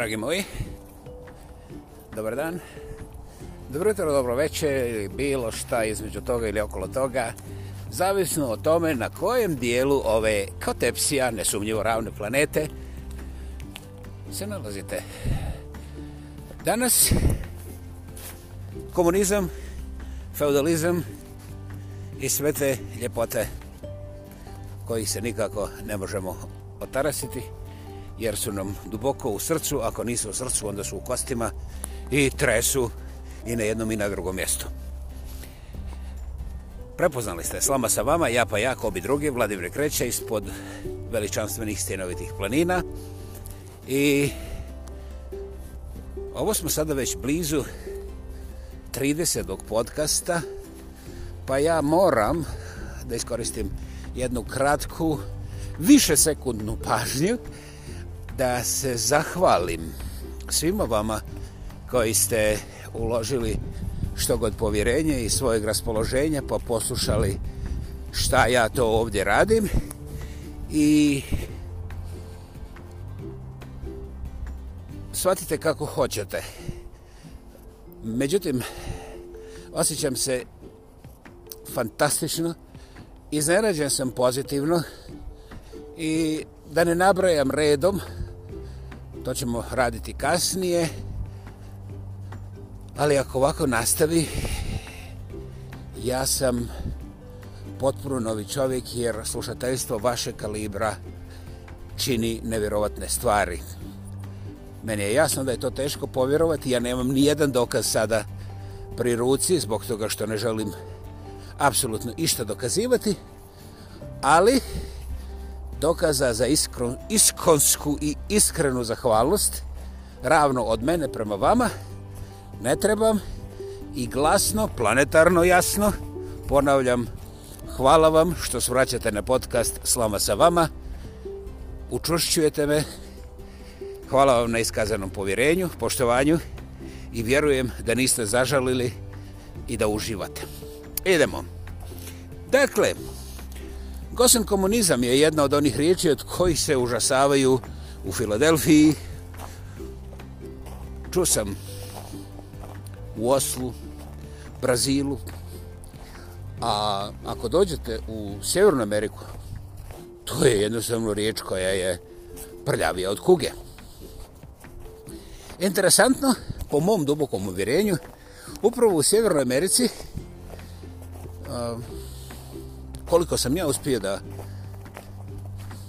dragi moji. Dobar dan. Dobro jutro, dobro večer ili bilo šta između toga ili okolo toga. Zavisno o tome na kojem dijelu ove kotepsija, nesumnjivo ravne planete, se nalazite. Danas komunizam, feudalizam i sve te ljepote kojih se nikako ne možemo otarasiti jer su nam duboko u srcu, ako nisu u srcu, onda su u kostima i tresu i na jednom i na drugom mjestu. Prepoznali ste slama sa vama, ja pa ja, kobi drugi, Vladimir Kreće ispod veličanstvenih stjenovitih planina. I ovo smo sada već blizu 30. podcasta, pa ja moram da iskoristim jednu kratku, više sekundnu pažnju, da se zahvalim svima vama koji ste uložili što god povjerenje i svojeg raspoloženja pa poslušali šta ja to ovdje radim i shvatite kako hoćete međutim osjećam se fantastično iznerađen sam pozitivno i da ne nabrajam redom to ćemo raditi kasnije. Ali ako ovako nastavi, ja sam potpuno novi čovjek jer slušateljstvo vaše kalibra čini nevjerovatne stvari. Meni je jasno da je to teško povjerovati, ja nemam ni jedan dokaz sada pri ruci zbog toga što ne želim apsolutno išta dokazivati, ali dokaza za iskru, iskonsku i iskrenu zahvalnost, ravno od mene prema vama, ne trebam i glasno, planetarno jasno, ponavljam, hvala vam što svraćate na podcast Slama sa vama, učušćujete me, hvala vam na iskazanom povjerenju, poštovanju i vjerujem da niste zažalili i da uživate. Idemo. Dakle, Gosen komunizam je jedna od onih riječi od koji se užasavaju u Filadelfiji. Čuo sam u Oslu, Brazilu. A ako dođete u Sjevernu Ameriku, to je jednostavno riječ koja je prljavija od kuge. Interesantno, po mom dubokom uvjerenju, upravo u Sjevernoj Americi uh, koliko sam ja uspio da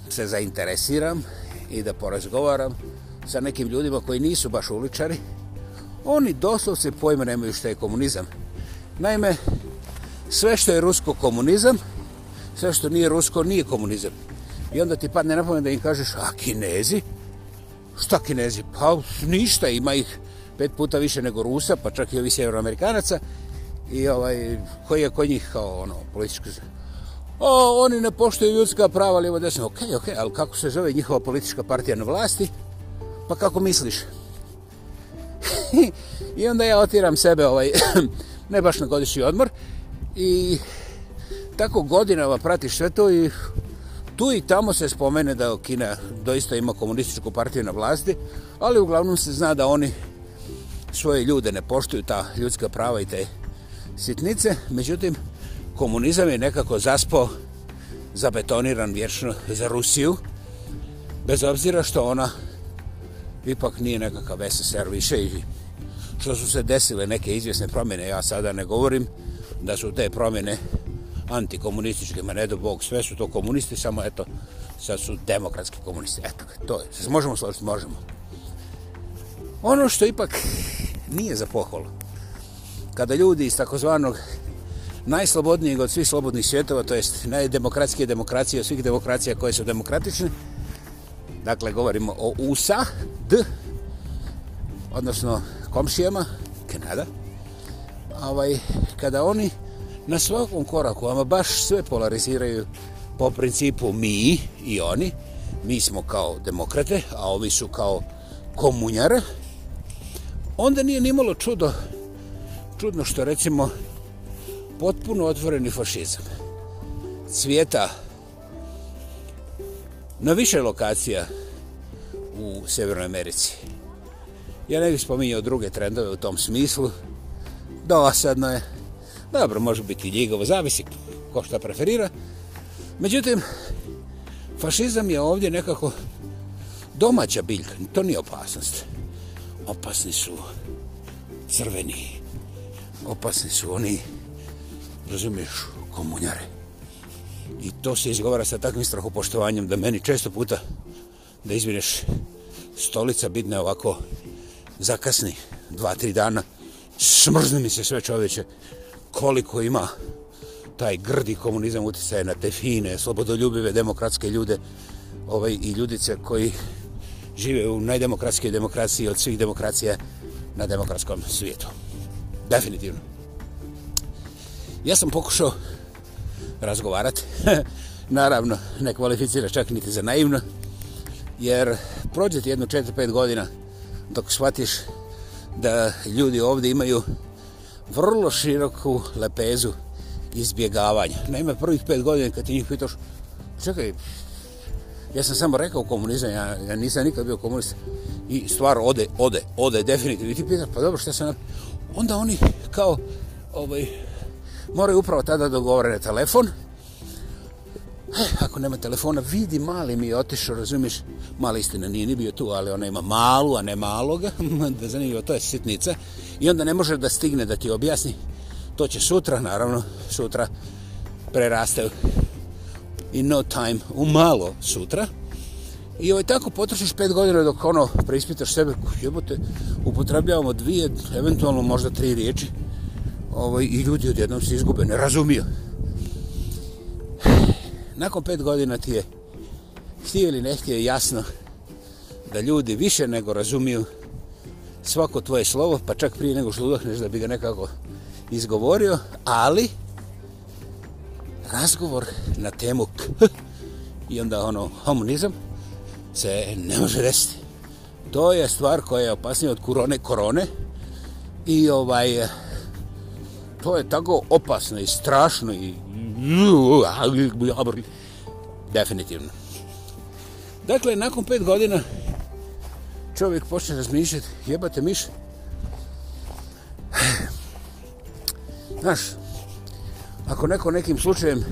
se zainteresiram i da porazgovaram sa nekim ljudima koji nisu baš uličari, oni doslovce pojma nemaju što je komunizam. Naime, sve što je rusko komunizam, sve što nije rusko nije komunizam. I onda ti padne na pamet da im kažeš, a kinezi? Šta kinezi? Pa ništa, ima ih pet puta više nego Rusa, pa čak i ovi sjeveroamerikanaca. I ovaj, koji je kod njih kao ono, političko znači? o, oni ne poštuju ljudska prava, lijevo desno. Ok, ok, ali kako se zove njihova politička partija na vlasti? Pa kako misliš? I onda ja otiram sebe ovaj, ne baš na godišnji odmor. I tako godinama pratiš sve to i tu i tamo se spomene da Kina doista ima komunističku partiju na vlasti, ali uglavnom se zna da oni svoje ljude ne poštuju ta ljudska prava i te sitnice. Međutim, komunizam je nekako zaspo zabetoniran vječno za Rusiju, bez obzira što ona ipak nije nekakav SSR više i što su se desile neke izvjesne promjene, ja sada ne govorim da su te promjene antikomunističke, ma ne do Bog, sve su to komunisti, samo eto, sad su demokratski komunisti, eto, to je, sad možemo složiti, možemo. Ono što ipak nije za pohvalu, kada ljudi iz takozvanog najslobodnijeg od svih slobodnih svjetova, to jest najdemokratskije demokracije od svih demokracija koje su demokratične. Dakle, govorimo o USA, D, odnosno komšijama, Kanada. Ovaj, kada oni na svakom koraku ama baš sve polariziraju po principu mi i oni, mi smo kao demokrate, a ovi su kao komunjara, onda nije nimalo čudo čudno što recimo potpuno otvoreni fašizam. Cvjeta na više lokacija u Severnoj Americi. Ja ne bih spominjao druge trendove u tom smislu. Dosadno je. Dobro, može biti ljigovo, zavisi ko šta preferira. Međutim, fašizam je ovdje nekako domaća biljka, to nije opasnost. Opasni su crveni, opasni su oni razumiješ, komunjare. I to se izgovara sa takvim strahopoštovanjem da meni često puta da izvineš stolica bidne ovako zakasni dva, tri dana. Smrzne mi se sve čoveče koliko ima taj grdi komunizam utjecaje na te fine, slobodoljubive, demokratske ljude ovaj, i ljudice koji žive u najdemokratskoj demokraciji od svih demokracija na demokratskom svijetu. Definitivno ja sam pokušao razgovarati. Naravno, ne kvalificira čak niti za naivno, jer prođe ti jedno 4-5 godina dok shvatiš da ljudi ovdje imaju vrlo široku lepezu izbjegavanja. Naime, prvih 5 godina kad ti njih pitaš, čekaj, ja sam samo rekao komunizam, ja, ja nisam nikad bio komunist i stvar ode, ode, ode, definitivno. I ti pitaš, pa dobro, šta sam... Onda oni kao, ovaj, moraju upravo tada dogovore na telefon. E, ako nema telefona, vidi, mali mi je otišao, razumiješ? Mala istina nije ni bio tu, ali ona ima malu, a ne maloga. da zanimljivo, to je sitnica. I onda ne može da stigne da ti objasni. To će sutra, naravno, sutra preraste in no time, u malo sutra. I ovaj, tako potrošiš pet godina dok ono preispitaš sebe, jebote, upotrebljavamo dvije, eventualno možda tri riječi ovaj, i ljudi odjednom se izgube, ne razumiju. Nakon pet godina ti je htio ili ne htio jasno da ljudi više nego razumiju svako tvoje slovo, pa čak prije nego što udohneš da bi ga nekako izgovorio, ali razgovor na temu k i onda ono homonizam se ne može desiti. To je stvar koja je opasnija od kurone korone i ovaj uh, to je tako opasno i strašno i definitivno dakle nakon pet godina čovjek počne razmišljati jebate miš znaš ako neko nekim slučajem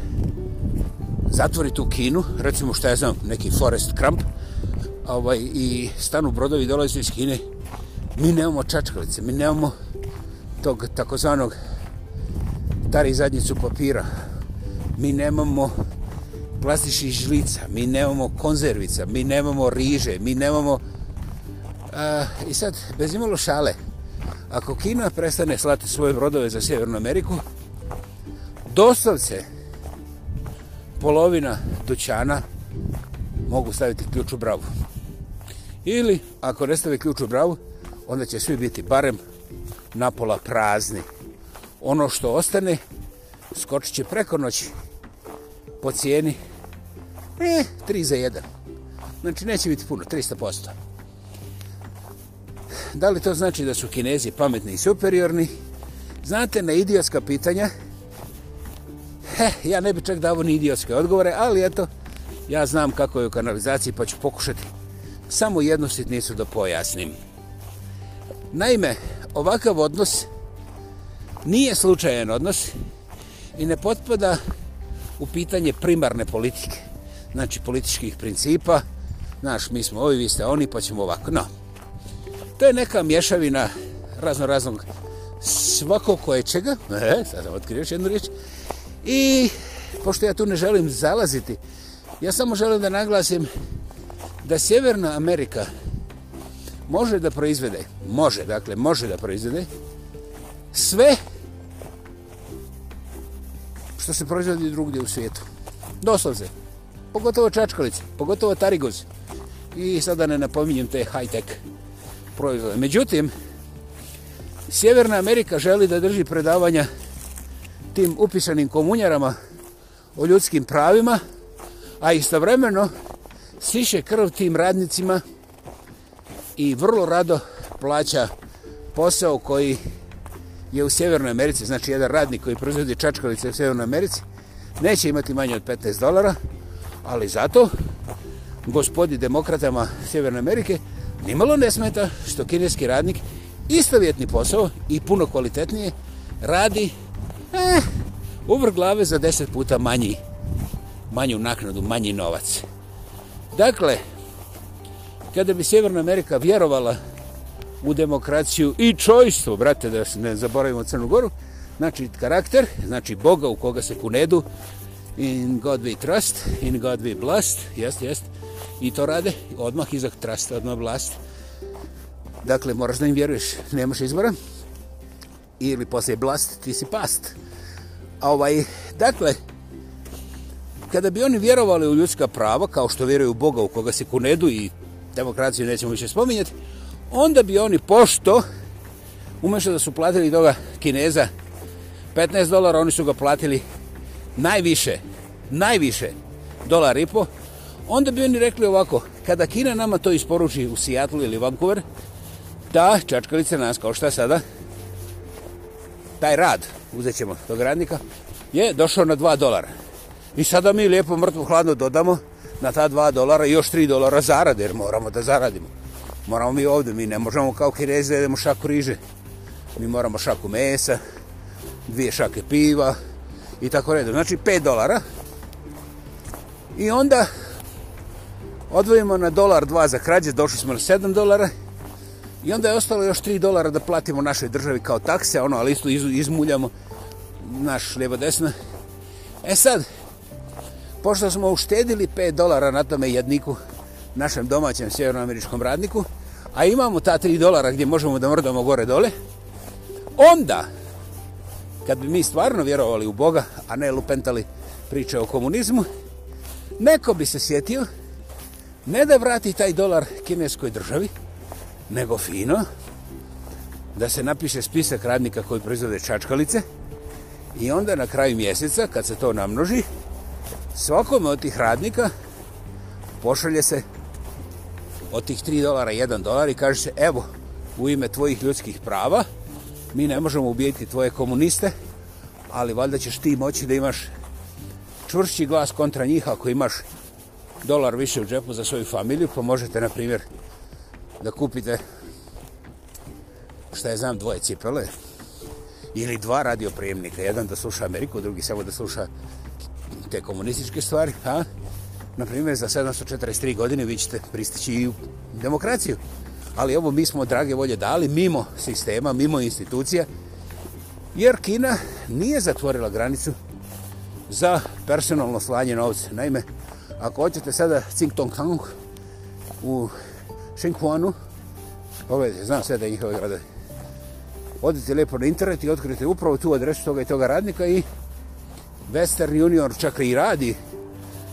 zatvori tu kinu recimo što ja znam neki forest kramp ovaj, i stanu brodovi dolazi iz kine mi nemamo čačkalice mi nemamo tog takozvanog tari zadnjicu papira. Mi nemamo plastičnih žlica, mi nemamo konzervica, mi nemamo riže, mi nemamo... Uh, I sad, bez imalo šale, ako Kina prestane slati svoje brodove za Sjevernu Ameriku, doslovce polovina dućana mogu staviti ključ u bravu. Ili, ako ne stave ključ u bravu, onda će svi biti barem napola prazni ono što ostane skočit će preko noći po cijeni e, eh, 3 za 1. Znači neće biti puno, 300%. Da li to znači da su kinezi pametni i superiorni? Znate, na idiotska pitanja, he, eh, ja ne bi čak davo ni idiotske odgovore, ali eto, ja znam kako je u kanalizaciji, pa ću pokušati samo jednu sitnicu da pojasnim. Naime, ovakav odnos je nije slučajen odnos i ne potpada u pitanje primarne politike, znači političkih principa, znaš, mi smo ovi, vi ste oni, pa ćemo ovako. No, to je neka mješavina razno raznog svako koje čega, e, sad sam otkrio jednu riječ, i pošto ja tu ne želim zalaziti, ja samo želim da naglasim da Sjeverna Amerika može da proizvede, može, dakle, može da proizvede, sve što se proizvodi drugdje u svijetu. Doslovze. Pogotovo čačkalice, pogotovo tarigoz. I sada ne napominjem te high-tech proizvode. Međutim, Sjeverna Amerika želi da drži predavanja tim upisanim komunjarama o ljudskim pravima, a istovremeno siše krv tim radnicima i vrlo rado plaća posao koji je u Sjevernoj Americi, znači jedan radnik koji proizvodi čačkalice u Sjevernoj Americi, neće imati manje od 15 dolara, ali zato gospodi demokratama Sjeverne Amerike nimalo ne smeta što kineski radnik istovjetni posao i puno kvalitetnije radi eh, uvr glave za 10 puta manji, manju naknadu, manji novac. Dakle, kada bi Sjeverna Amerika vjerovala u demokraciju i čojstvo, brate, da se ne zaboravimo Crnu Goru, znači karakter, znači Boga u koga se kunedu, in God we trust, in God we blast, jest, jest, i to rade, odmah izah trust, odmah blast. Dakle, moraš da im vjeruješ, nemaš izbora, ili poslije blast, ti si past. Ovaj, dakle, kada bi oni vjerovali u ljudska prava, kao što vjeruju u Boga u koga se kunedu i demokraciju nećemo više spominjati, onda bi oni pošto umešao da su platili toga Kineza 15 dolara, oni su ga platili najviše, najviše dolar i po, onda bi oni rekli ovako, kada Kina nama to isporuči u Seattle ili Vancouver, ta čačkalica nas košta sada, taj rad, uzet ćemo tog radnika, je došao na 2 dolara. I sada mi lijepo mrtvo hladno dodamo na ta 2 dolara i još 3 dolara zarade, jer moramo da zaradimo moramo mi ovdje, mi ne možemo kao kireze jedemo šaku riže. Mi moramo šaku mesa, dvije šake piva i tako redom. Znači 5 dolara. I onda odvojimo na dolar dva za krađe, došli smo na 7 dolara. I onda je ostalo još 3 dolara da platimo našoj državi kao takse, ono, ali isto izmuljamo naš lijevo desno. E sad, pošto smo uštedili 5 dolara na tome jedniku, našem domaćem sjevernoameričkom radniku, a imamo ta 3 dolara gdje možemo da mrdamo gore dole, onda, kad bi mi stvarno vjerovali u Boga, a ne lupentali priče o komunizmu, neko bi se sjetio ne da vrati taj dolar kineskoj državi, nego fino, da se napiše spisak radnika koji proizvode čačkalice i onda na kraju mjeseca, kad se to namnoži, svakome od tih radnika pošalje se od tih 3 dolara 1 dolar i kaže se evo u ime tvojih ljudskih prava mi ne možemo ubijeti tvoje komuniste ali valjda ćeš ti moći da imaš čvršći glas kontra njih ako imaš dolar više u džepu za svoju familiju pa možete na primjer da kupite šta je znam dvoje cipele ili dva radioprijemnika jedan da sluša Ameriku drugi samo da sluša te komunističke stvari ha? Na primjer, za 743 godine vi ćete pristići i u demokraciju. Ali ovo mi smo, drage volje, dali mimo sistema, mimo institucija, jer Kina nije zatvorila granicu za personalno slanje novca. Naime, ako hoćete sada Tsing Tong Kang u Shenkuanu, ove, znam sve da je njihove grade, odete lijepo na internet i otkrijete upravo tu adresu toga i toga radnika i Western Junior čak i radi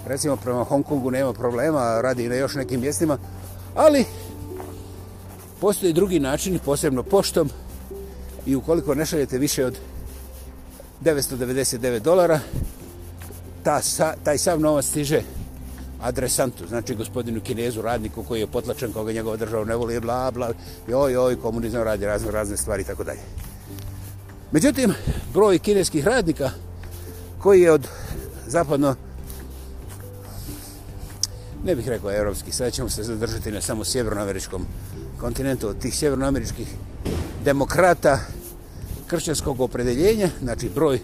recimo prema Hongkongu nema problema, radi na još nekim mjestima, ali postoje drugi način, posebno poštom, i ukoliko ne šaljete više od 999 dolara, ta, taj sav novac stiže adresantu, znači gospodinu kinezu, radniku koji je potlačen, koga njegova država ne voli, bla, bla, joj, joj, komunizam radi razne, razne stvari, tako dalje. Međutim, broj kineskih radnika koji je od zapadno ne bih rekao evropski, sad ćemo se zadržati na samo sjevernoameričkom kontinentu, od tih sjevernoameričkih demokrata kršćanskog opredeljenja, znači broj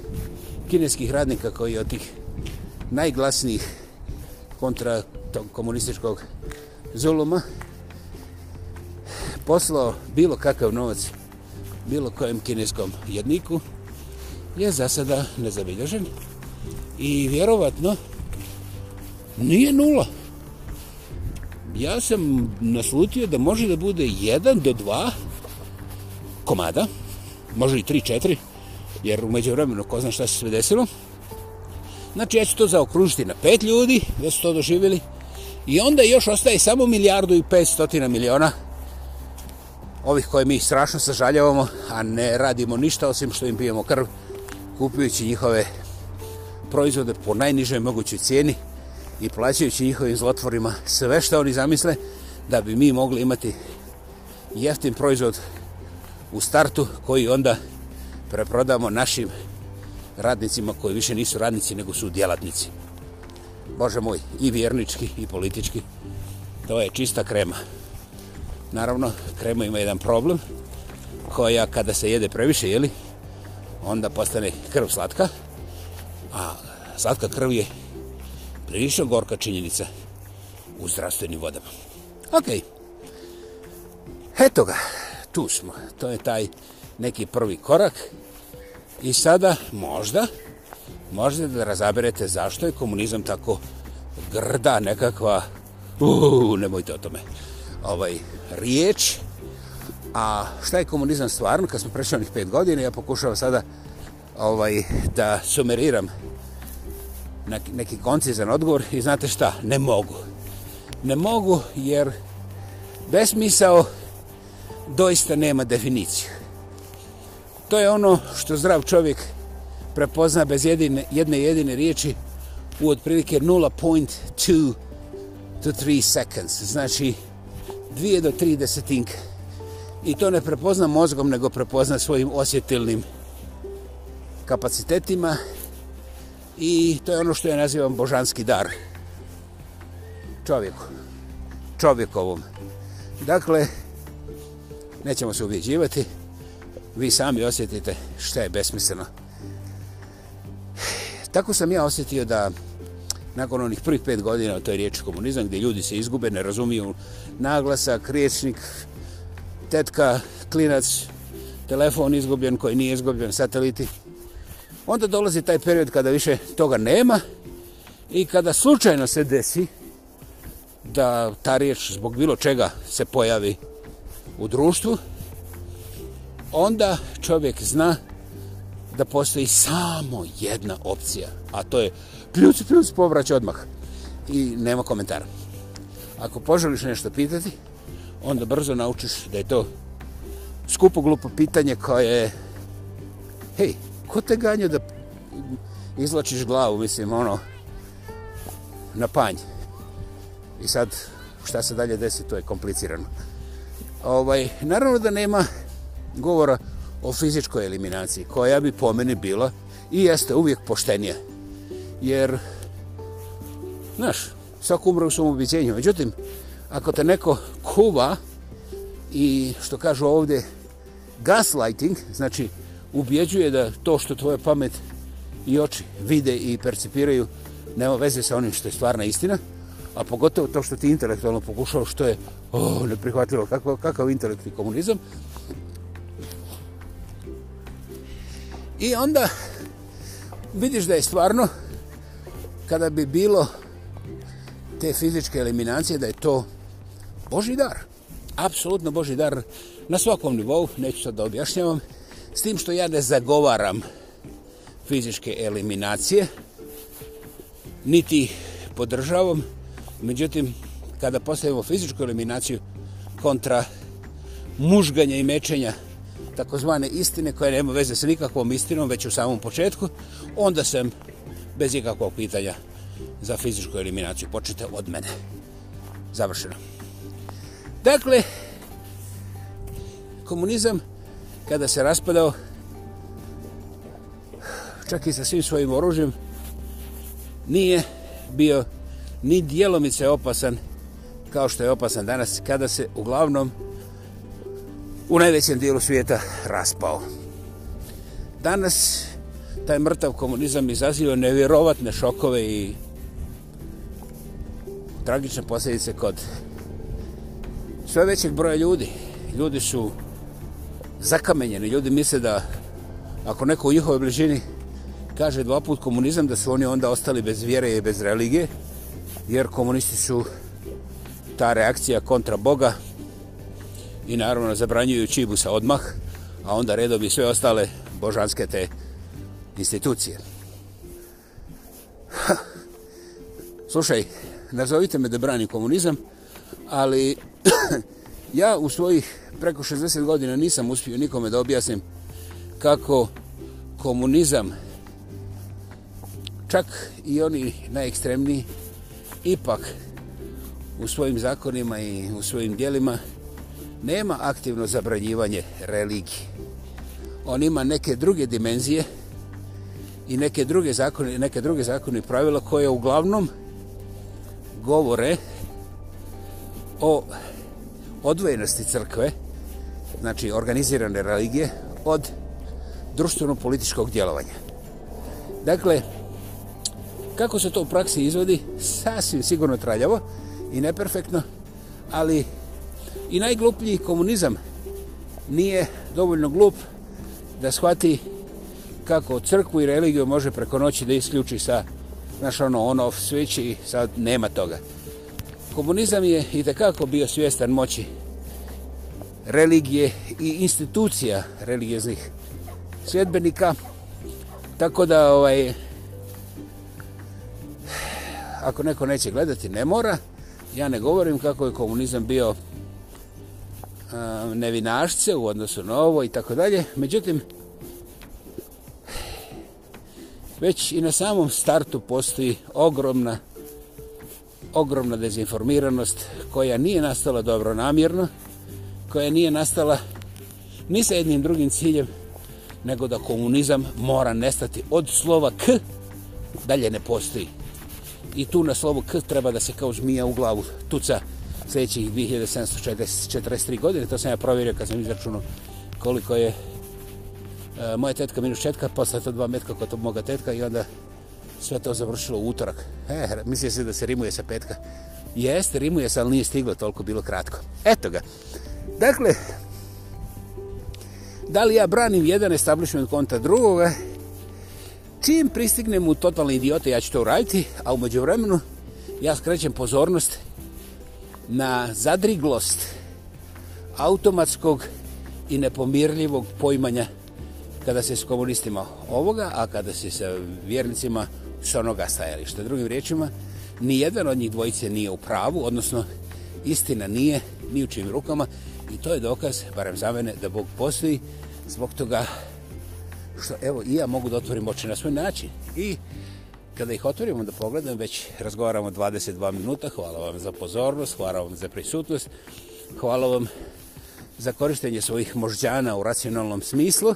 kineskih radnika koji je od tih najglasnijih kontra tog komunističkog zuluma poslao bilo kakav novac bilo kojem kineskom jedniku je za sada nezabilježen i vjerovatno nije nula ja sam naslutio da može da bude jedan do dva komada, može i tri, četiri, jer umeđu vremenu ko zna šta se sve desilo. Znači ja ću to zaokružiti na pet ljudi, da su to doživjeli, i onda još ostaje samo milijardu i pet stotina miliona ovih koje mi strašno sažaljavamo, a ne radimo ništa osim što im pijemo krv, kupujući njihove proizvode po najnižoj mogućoj cijeni, i plaćajući njihovim zlotvorima sve što oni zamisle da bi mi mogli imati jeftin proizvod u startu koji onda preprodamo našim radnicima koji više nisu radnici nego su djelatnici. Bože moj, i vjernički i politički, to je čista krema. Naravno, krema ima jedan problem koja kada se jede previše, jeli, onda postane krv slatka, a slatka krv je prilično gorka činjenica u zdravstvenim vodama. Ok. Eto ga, tu smo. To je taj neki prvi korak. I sada možda, možda da razaberete zašto je komunizam tako grda nekakva, uuu, nemojte o tome, ovaj, riječ. A šta je komunizam stvarno? Kad smo prešli onih pet godina, ja pokušavam sada ovaj, da sumeriram neki koncizan odgovor i znate šta, ne mogu. Ne mogu jer besmisao doista nema definiciju. To je ono što zdrav čovjek prepozna bez jedine, jedne jedine riječi u otprilike 0.2 to 3 seconds. Znači, 2 do 3 desetinka. I to ne prepozna mozgom, nego prepozna svojim osjetilnim kapacitetima i to je ono što ja nazivam božanski dar čovjeku, čovjekovom. Dakle, nećemo se ubjeđivati, vi sami osjetite šta je besmisleno. Tako sam ja osjetio da nakon onih prvih pet godina o toj riječi komunizam, gdje ljudi se izgube, ne razumiju naglasa, kriječnik, tetka, klinac, telefon izgubljen koji nije izgubljen, sateliti, onda dolazi taj period kada više toga nema i kada slučajno se desi da ta riječ zbog bilo čega se pojavi u društvu, onda čovjek zna da postoji samo jedna opcija, a to je pljuc, pljuc, povrać odmah. I nema komentara. Ako poželiš nešto pitati, onda brzo naučiš da je to skupo glupo pitanje koje je hej, ko te ganja da izlačiš glavu, mislim, ono, na panj. I sad, šta se dalje desi, to je komplicirano. Ovaj, naravno da nema govora o fizičkoj eliminaciji, koja bi po mene bila i jeste uvijek poštenija. Jer, znaš, svako umre u svom objeđenju. Međutim, ako te neko kuva i, što kažu ovdje, gaslighting, znači ubjeđuje da to što tvoje pamet i oči vide i percipiraju nema veze sa onim što je stvarna istina, a pogotovo to što ti intelektualno pokušao što je oh, neprihvatljivo, kakav, kakav intelekt i komunizam. I onda vidiš da je stvarno kada bi bilo te fizičke eliminacije da je to Boži dar. Apsolutno Boži dar na svakom nivou, neću sad da objašnjavam, S tim što ja ne zagovaram fizičke eliminacije, niti podržavam, međutim, kada postavimo fizičku eliminaciju kontra mužganja i mečenja takozvane istine koje nema veze sa nikakvom istinom već u samom početku, onda sam bez ikakvog pitanja za fizičku eliminaciju. Počnite od mene. Završeno. Dakle, komunizam kada se raspadao, čak i sa svim svojim oružjem, nije bio ni dijelomice opasan kao što je opasan danas, kada se uglavnom u najvećem dijelu svijeta raspao. Danas taj mrtav komunizam izazio nevjerovatne šokove i tragične posljedice kod sve većeg broja ljudi. Ljudi su zakamenjeni. Ljudi misle da ako neko u njihovoj bližini kaže dva put komunizam, da su oni onda ostali bez vjere i bez religije, jer komunisti su ta reakcija kontra Boga i naravno zabranjuju čibusa odmah, a onda redom i sve ostale božanske te institucije. Ha. Slušaj, nazovite me da branim komunizam, ali Ja u svojih preko 60 godina nisam uspio nikome da objasnim kako komunizam, čak i oni najekstremniji, ipak u svojim zakonima i u svojim dijelima nema aktivno zabranjivanje religije. On ima neke druge dimenzije i neke druge zakone, neke druge zakone i pravila koje uglavnom govore o odvojenosti crkve, znači organizirane religije, od društveno-političkog djelovanja. Dakle, kako se to u praksi izvodi, sasvim sigurno traljavo i neperfektno, ali i najgluplji komunizam nije dovoljno glup da shvati kako crkvu i religiju može preko noći da isključi sa, znaš ono, on-off switch i sad nema toga komunizam je i takako bio svjestan moći religije i institucija religijeznih svjedbenika. Tako da, ovaj, ako neko neće gledati, ne mora. Ja ne govorim kako je komunizam bio a, nevinašce u odnosu na ovo i tako dalje. Međutim, već i na samom startu postoji ogromna ogromna dezinformiranost koja nije nastala dobronamjerno, koja nije nastala ni sa jednim drugim ciljem, nego da komunizam mora nestati od slova K, dalje ne postoji. I tu na slovu K treba da se kao žmija u glavu tuca sljedećih 2743 godine. To sam ja provjerio kad sam izračunao koliko je e, moja tetka minus četka, posle to dva metka kod moga tetka i onda sve to završilo u utorak. E, mislije se da se rimuje sa petka. Jeste, rimuje se, ali nije stiglo toliko, bilo kratko. Eto ga. Dakle, da li ja branim jedan establishment konta drugoga? Čim pristignem u totalne idiote, ja ću to uraditi, a umeđu vremenu ja skrećem pozornost na zadriglost automatskog i nepomirljivog poimanja kada se s komunistima ovoga, a kada se sa vjernicima ovoga, s onoga stajališta. Drugim rječima, ni jedan od njih dvojice nije u pravu, odnosno istina nije ni u čim rukama i to je dokaz, barem za mene, da Bog postoji zbog toga što evo i ja mogu da otvorim oči na svoj način i kada ih otvorimo da pogledam, već razgovaramo 22 minuta, hvala vam za pozornost, hvala vam za prisutnost, hvala vam za korištenje svojih možđana u racionalnom smislu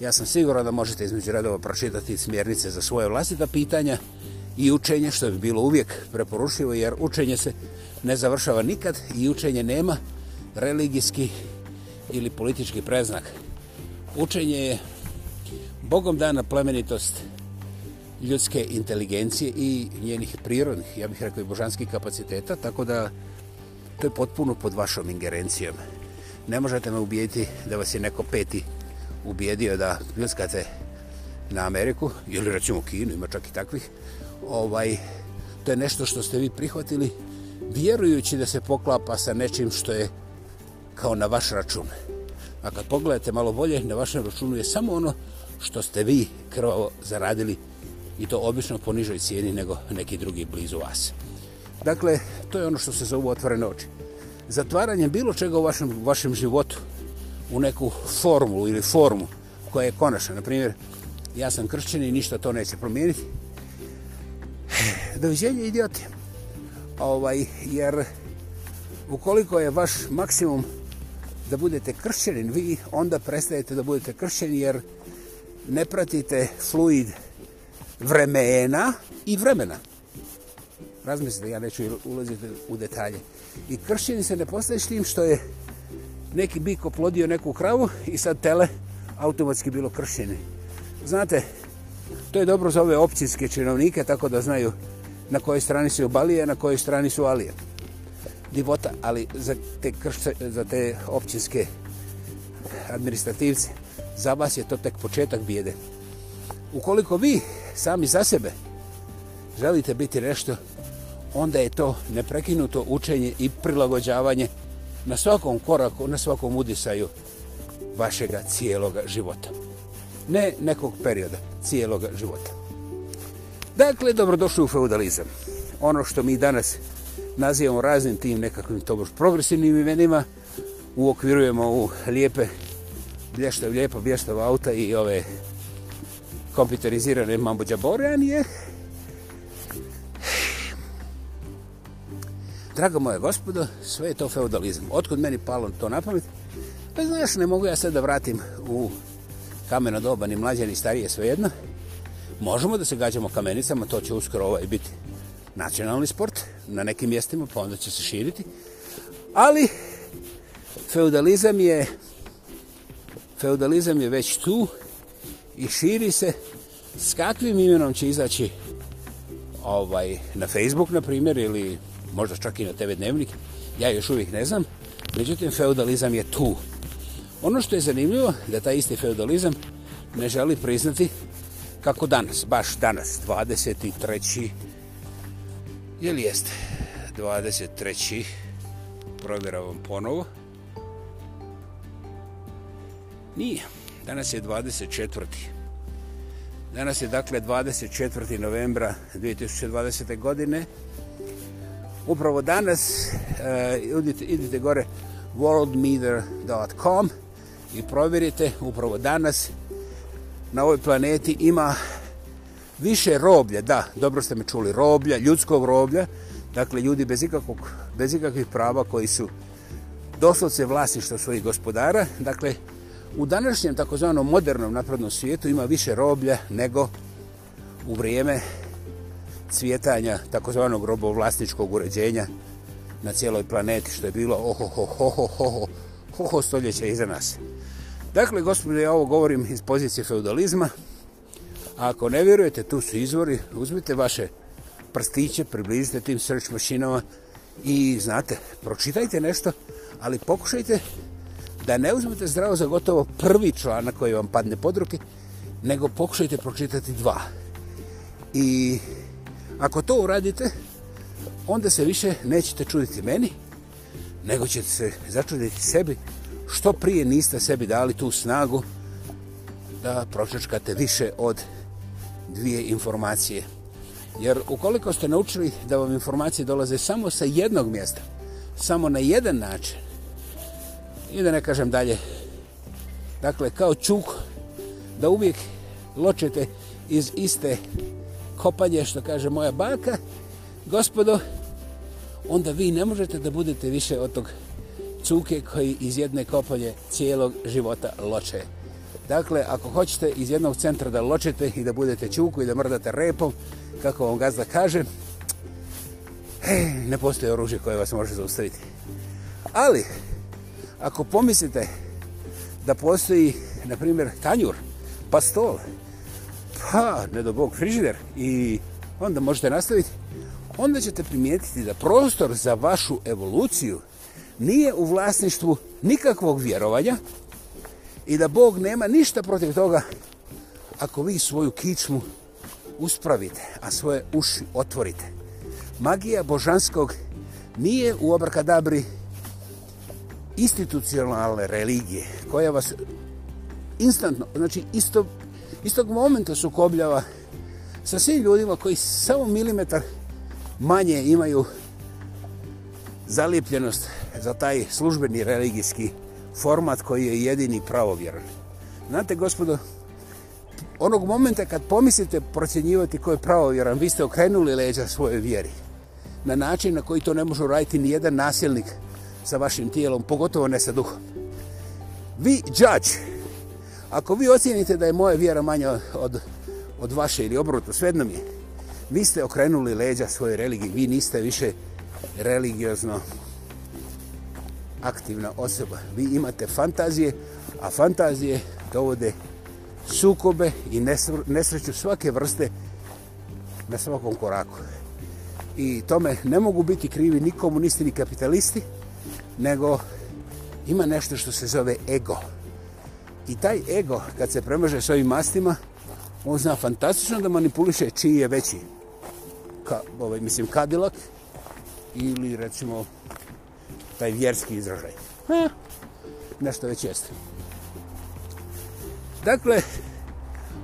ja sam siguran da možete između redova pročitati smjernice za svoje vlastita pitanja i učenje, što bi bilo uvijek preporušivo, jer učenje se ne završava nikad i učenje nema religijski ili politički preznak. Učenje je Bogom dana plemenitost ljudske inteligencije i njenih prirodnih, ja bih rekao i božanskih kapaciteta, tako da to je potpuno pod vašom ingerencijom. Ne možete me ubijeti da vas je neko peti učenje ubijedio da pljuskate na Ameriku, ili recimo Kinu, ima čak i takvih, ovaj, to je nešto što ste vi prihvatili vjerujući da se poklapa sa nečim što je kao na vaš račun. A kad pogledate malo bolje, na vašem računu je samo ono što ste vi krvavo zaradili i to obično po nižoj cijeni nego neki drugi blizu vas. Dakle, to je ono što se zove otvorene oči. Zatvaranje bilo čega u vašem, u vašem životu, u neku formulu ili formu koja je konačna. Naprimjer, ja sam kršćan i ništa to neće promijeniti. Doviđenje, idioti. Ovaj, jer ukoliko je vaš maksimum da budete kršćanin, vi onda prestajete da budete kršćan jer ne pratite fluid vremena i vremena. Razmislite, ja neću ulaziti u detalje. I kršćanin se ne postaje s tim što je neki bik oplodio neku kravu i sad tele automatski bilo kršene. Znate, to je dobro za ove općinske činovnike, tako da znaju na kojoj strani su balije, na kojoj strani su alije. Divota, ali za te, kršce, za te općinske administrativce, za vas je to tek početak bijede. Ukoliko vi sami za sebe želite biti nešto, onda je to neprekinuto učenje i prilagođavanje na svakom koraku, na svakom udisaju vašeg cijelog života. Ne nekog perioda, cijelog života. Dakle, dobrodošli u feudalizam. Ono što mi danas nazivamo raznim tim nekakvim tobož progresivnim imenima, uokvirujemo u lijepe, blještav, lijepo blještav auta i ove kompiterizirane mambođa Borjanije, draga moja gospodo, sve je to feudalizam. Otkud meni palo to na pamet? Pa znači, ja ne mogu ja sad da vratim u kameno doba, ni mlađe, ni starije, svejedno. Možemo da se gađamo kamenicama, to će uskoro ovaj biti nacionalni sport na nekim mjestima, pa onda će se širiti. Ali feudalizam je feudalizam je već tu i širi se s kakvim imenom će izaći ovaj, na Facebook, na primjer, ili možda čak i na TV dnevnik, ja još uvijek ne znam. Međutim, feudalizam je tu. Ono što je zanimljivo, da taj isti feudalizam ne želi priznati kako danas, baš danas, 23. Jel jeste? 23. Provjeravam ponovo. Nije. Danas je 24. Danas je dakle 24. novembra 2020. godine upravo danas eh, idite, idite gore worldmeter.com i provjerite upravo danas na ovoj planeti ima više roblja, da, dobro ste me čuli, roblja, ljudskog roblja, dakle ljudi bez, ikakvog, bez ikakvih prava koji su doslovce vlasništvo svojih gospodara, dakle u današnjem takozvanom modernom naprednom svijetu ima više roblja nego u vrijeme cvjetanja takozvanog robovlasničkog uređenja na cijeloj planeti, što je bilo oho, ho, ho, ho, ho, ho, ho, ho, stoljeća iza nas. Dakle, gospodine, ja ovo govorim iz pozicije feudalizma. A ako ne vjerujete, tu su izvori, uzmite vaše prstiće, približite tim search mašinama i, znate, pročitajte nešto, ali pokušajte da ne uzmete zdravo za gotovo prvi član na koji vam padne pod ruke, nego pokušajte pročitati dva. I Ako to uradite, onda se više nećete čuditi meni, nego ćete se začuditi sebi što prije niste sebi dali tu snagu da pročačkate više od dvije informacije. Jer ukoliko ste naučili da vam informacije dolaze samo sa jednog mjesta, samo na jedan način, i da ne kažem dalje, dakle, kao čuk, da uvijek ločete iz iste informacije, kopanje, što kaže moja baka, gospodo, onda vi ne možete da budete više od tog cuke koji iz jedne kopanje cijelog života loče. Dakle, ako hoćete iz jednog centra da ločete i da budete čuku i da mrdate repom, kako vam gazda kaže, ne postoje oružje koje vas može zaustaviti. Ali, ako pomislite da postoji, na primjer, tanjur, pastol, pa ne do bog frižider i onda možete nastaviti, onda ćete primijetiti da prostor za vašu evoluciju nije u vlasništvu nikakvog vjerovanja i da Bog nema ništa protiv toga ako vi svoju kičmu uspravite, a svoje uši otvorite. Magija božanskog nije u obrakadabri institucionalne religije koja vas instantno, znači isto istog momenta sukobljava sa svim ljudima koji samo milimetar manje imaju zalipljenost za taj službeni religijski format koji je jedini pravovjeran. Znate, gospodo, onog momenta kad pomislite procjenjivati ko je pravovjeran, vi ste okrenuli leđa svoje vjeri na način na koji to ne može raditi ni jedan nasilnik sa vašim tijelom, pogotovo ne sa duhom. Vi, judge, Ako vi ocijenite da je moja vjera manja od, od vaše ili obrota, svedno mi je, vi ste okrenuli leđa svoje religije, vi niste više religiozno aktivna osoba. Vi imate fantazije, a fantazije dovode sukobe i nesreću svake vrste na svakom koraku. I tome ne mogu biti krivi ni komunisti ni kapitalisti, nego ima nešto što se zove ego. Ego. I taj ego, kad se premože s ovim mastima, on zna fantastično da manipuliše čiji je veći. Ka, ovaj, mislim, kadilak ili, recimo, taj vjerski izražaj. Ha, nešto već jeste. Dakle,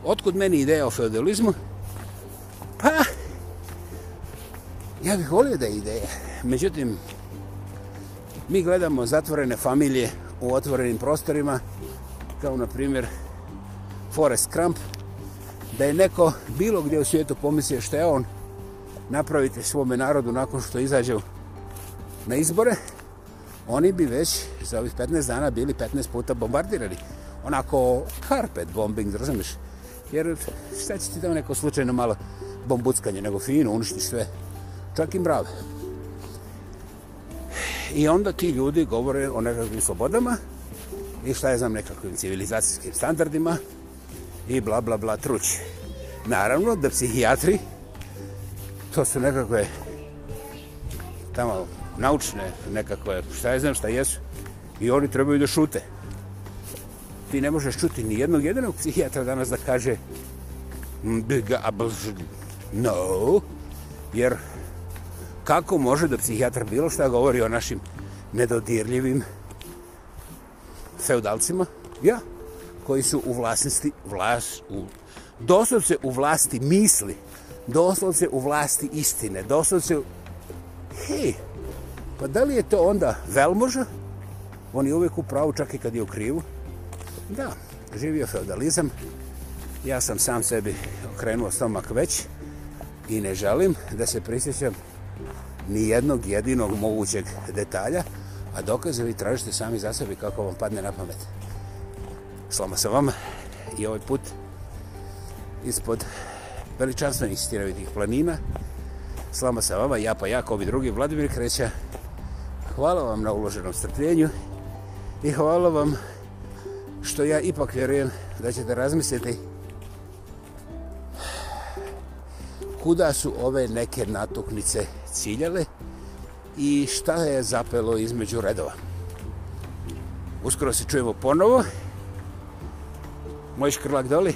otkud meni ideja o feudalizmu? Pa, ja bih volio da je ideja. Međutim, mi gledamo zatvorene familije u otvorenim prostorima kao na primjer Forrest Crump, da je neko bilo gdje u svijetu pomislio što je on, napravite svome narodu nakon što izađe na izbore, oni bi već za ovih 15 dana bili 15 puta bombardirani. Onako carpet bombing, razumiješ? Jer šta će ti tamo neko slučajno malo bombuckanje, nego fino, uništi sve. Čak i mrave. I onda ti ljudi govore o nekakvim slobodama, i šta je znam nekakvim civilizacijskim standardima i bla bla bla truć. Naravno da psihijatri, to su nekakve tamo naučne nekakve, šta je znam šta jesu, i oni trebaju da šute. Ti ne možeš čuti ni jednog jedinog psihijatra danas da kaže mm, no, jer kako može da psihijatar bilo šta govori o našim nedodirljivim psihijatrima, feudalcima, ja, koji su u vlasnosti vlas, u, doslovce u vlasti misli, doslovce u vlasti istine, doslovce u, hej, pa da li je to onda velmoža? On je uvijek u pravu, čak i kad je u krivu. Da, živio feudalizam, ja sam sam sebi okrenuo stomak već i ne želim da se prisjećam ni jednog jedinog mogućeg detalja, A dokaze vi tražite sami za sebi kako vam padne na pamet. Slama sam vam i ovaj put ispod veličanstvenih stiravitih planina. Slama sa vama, ja pa jako, ovi drugi, Vladimir Kreća. Hvala vam na uloženom strpljenju i hvala vam što ja ipak vjerujem da ćete razmisliti kuda su ove neke natuknice ciljale i šta je zapelo između redova. Uskoro se čujemo ponovo. Moj škrlak doli.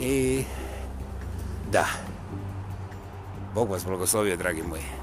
I da. Bog vas blagoslovio, dragi moji.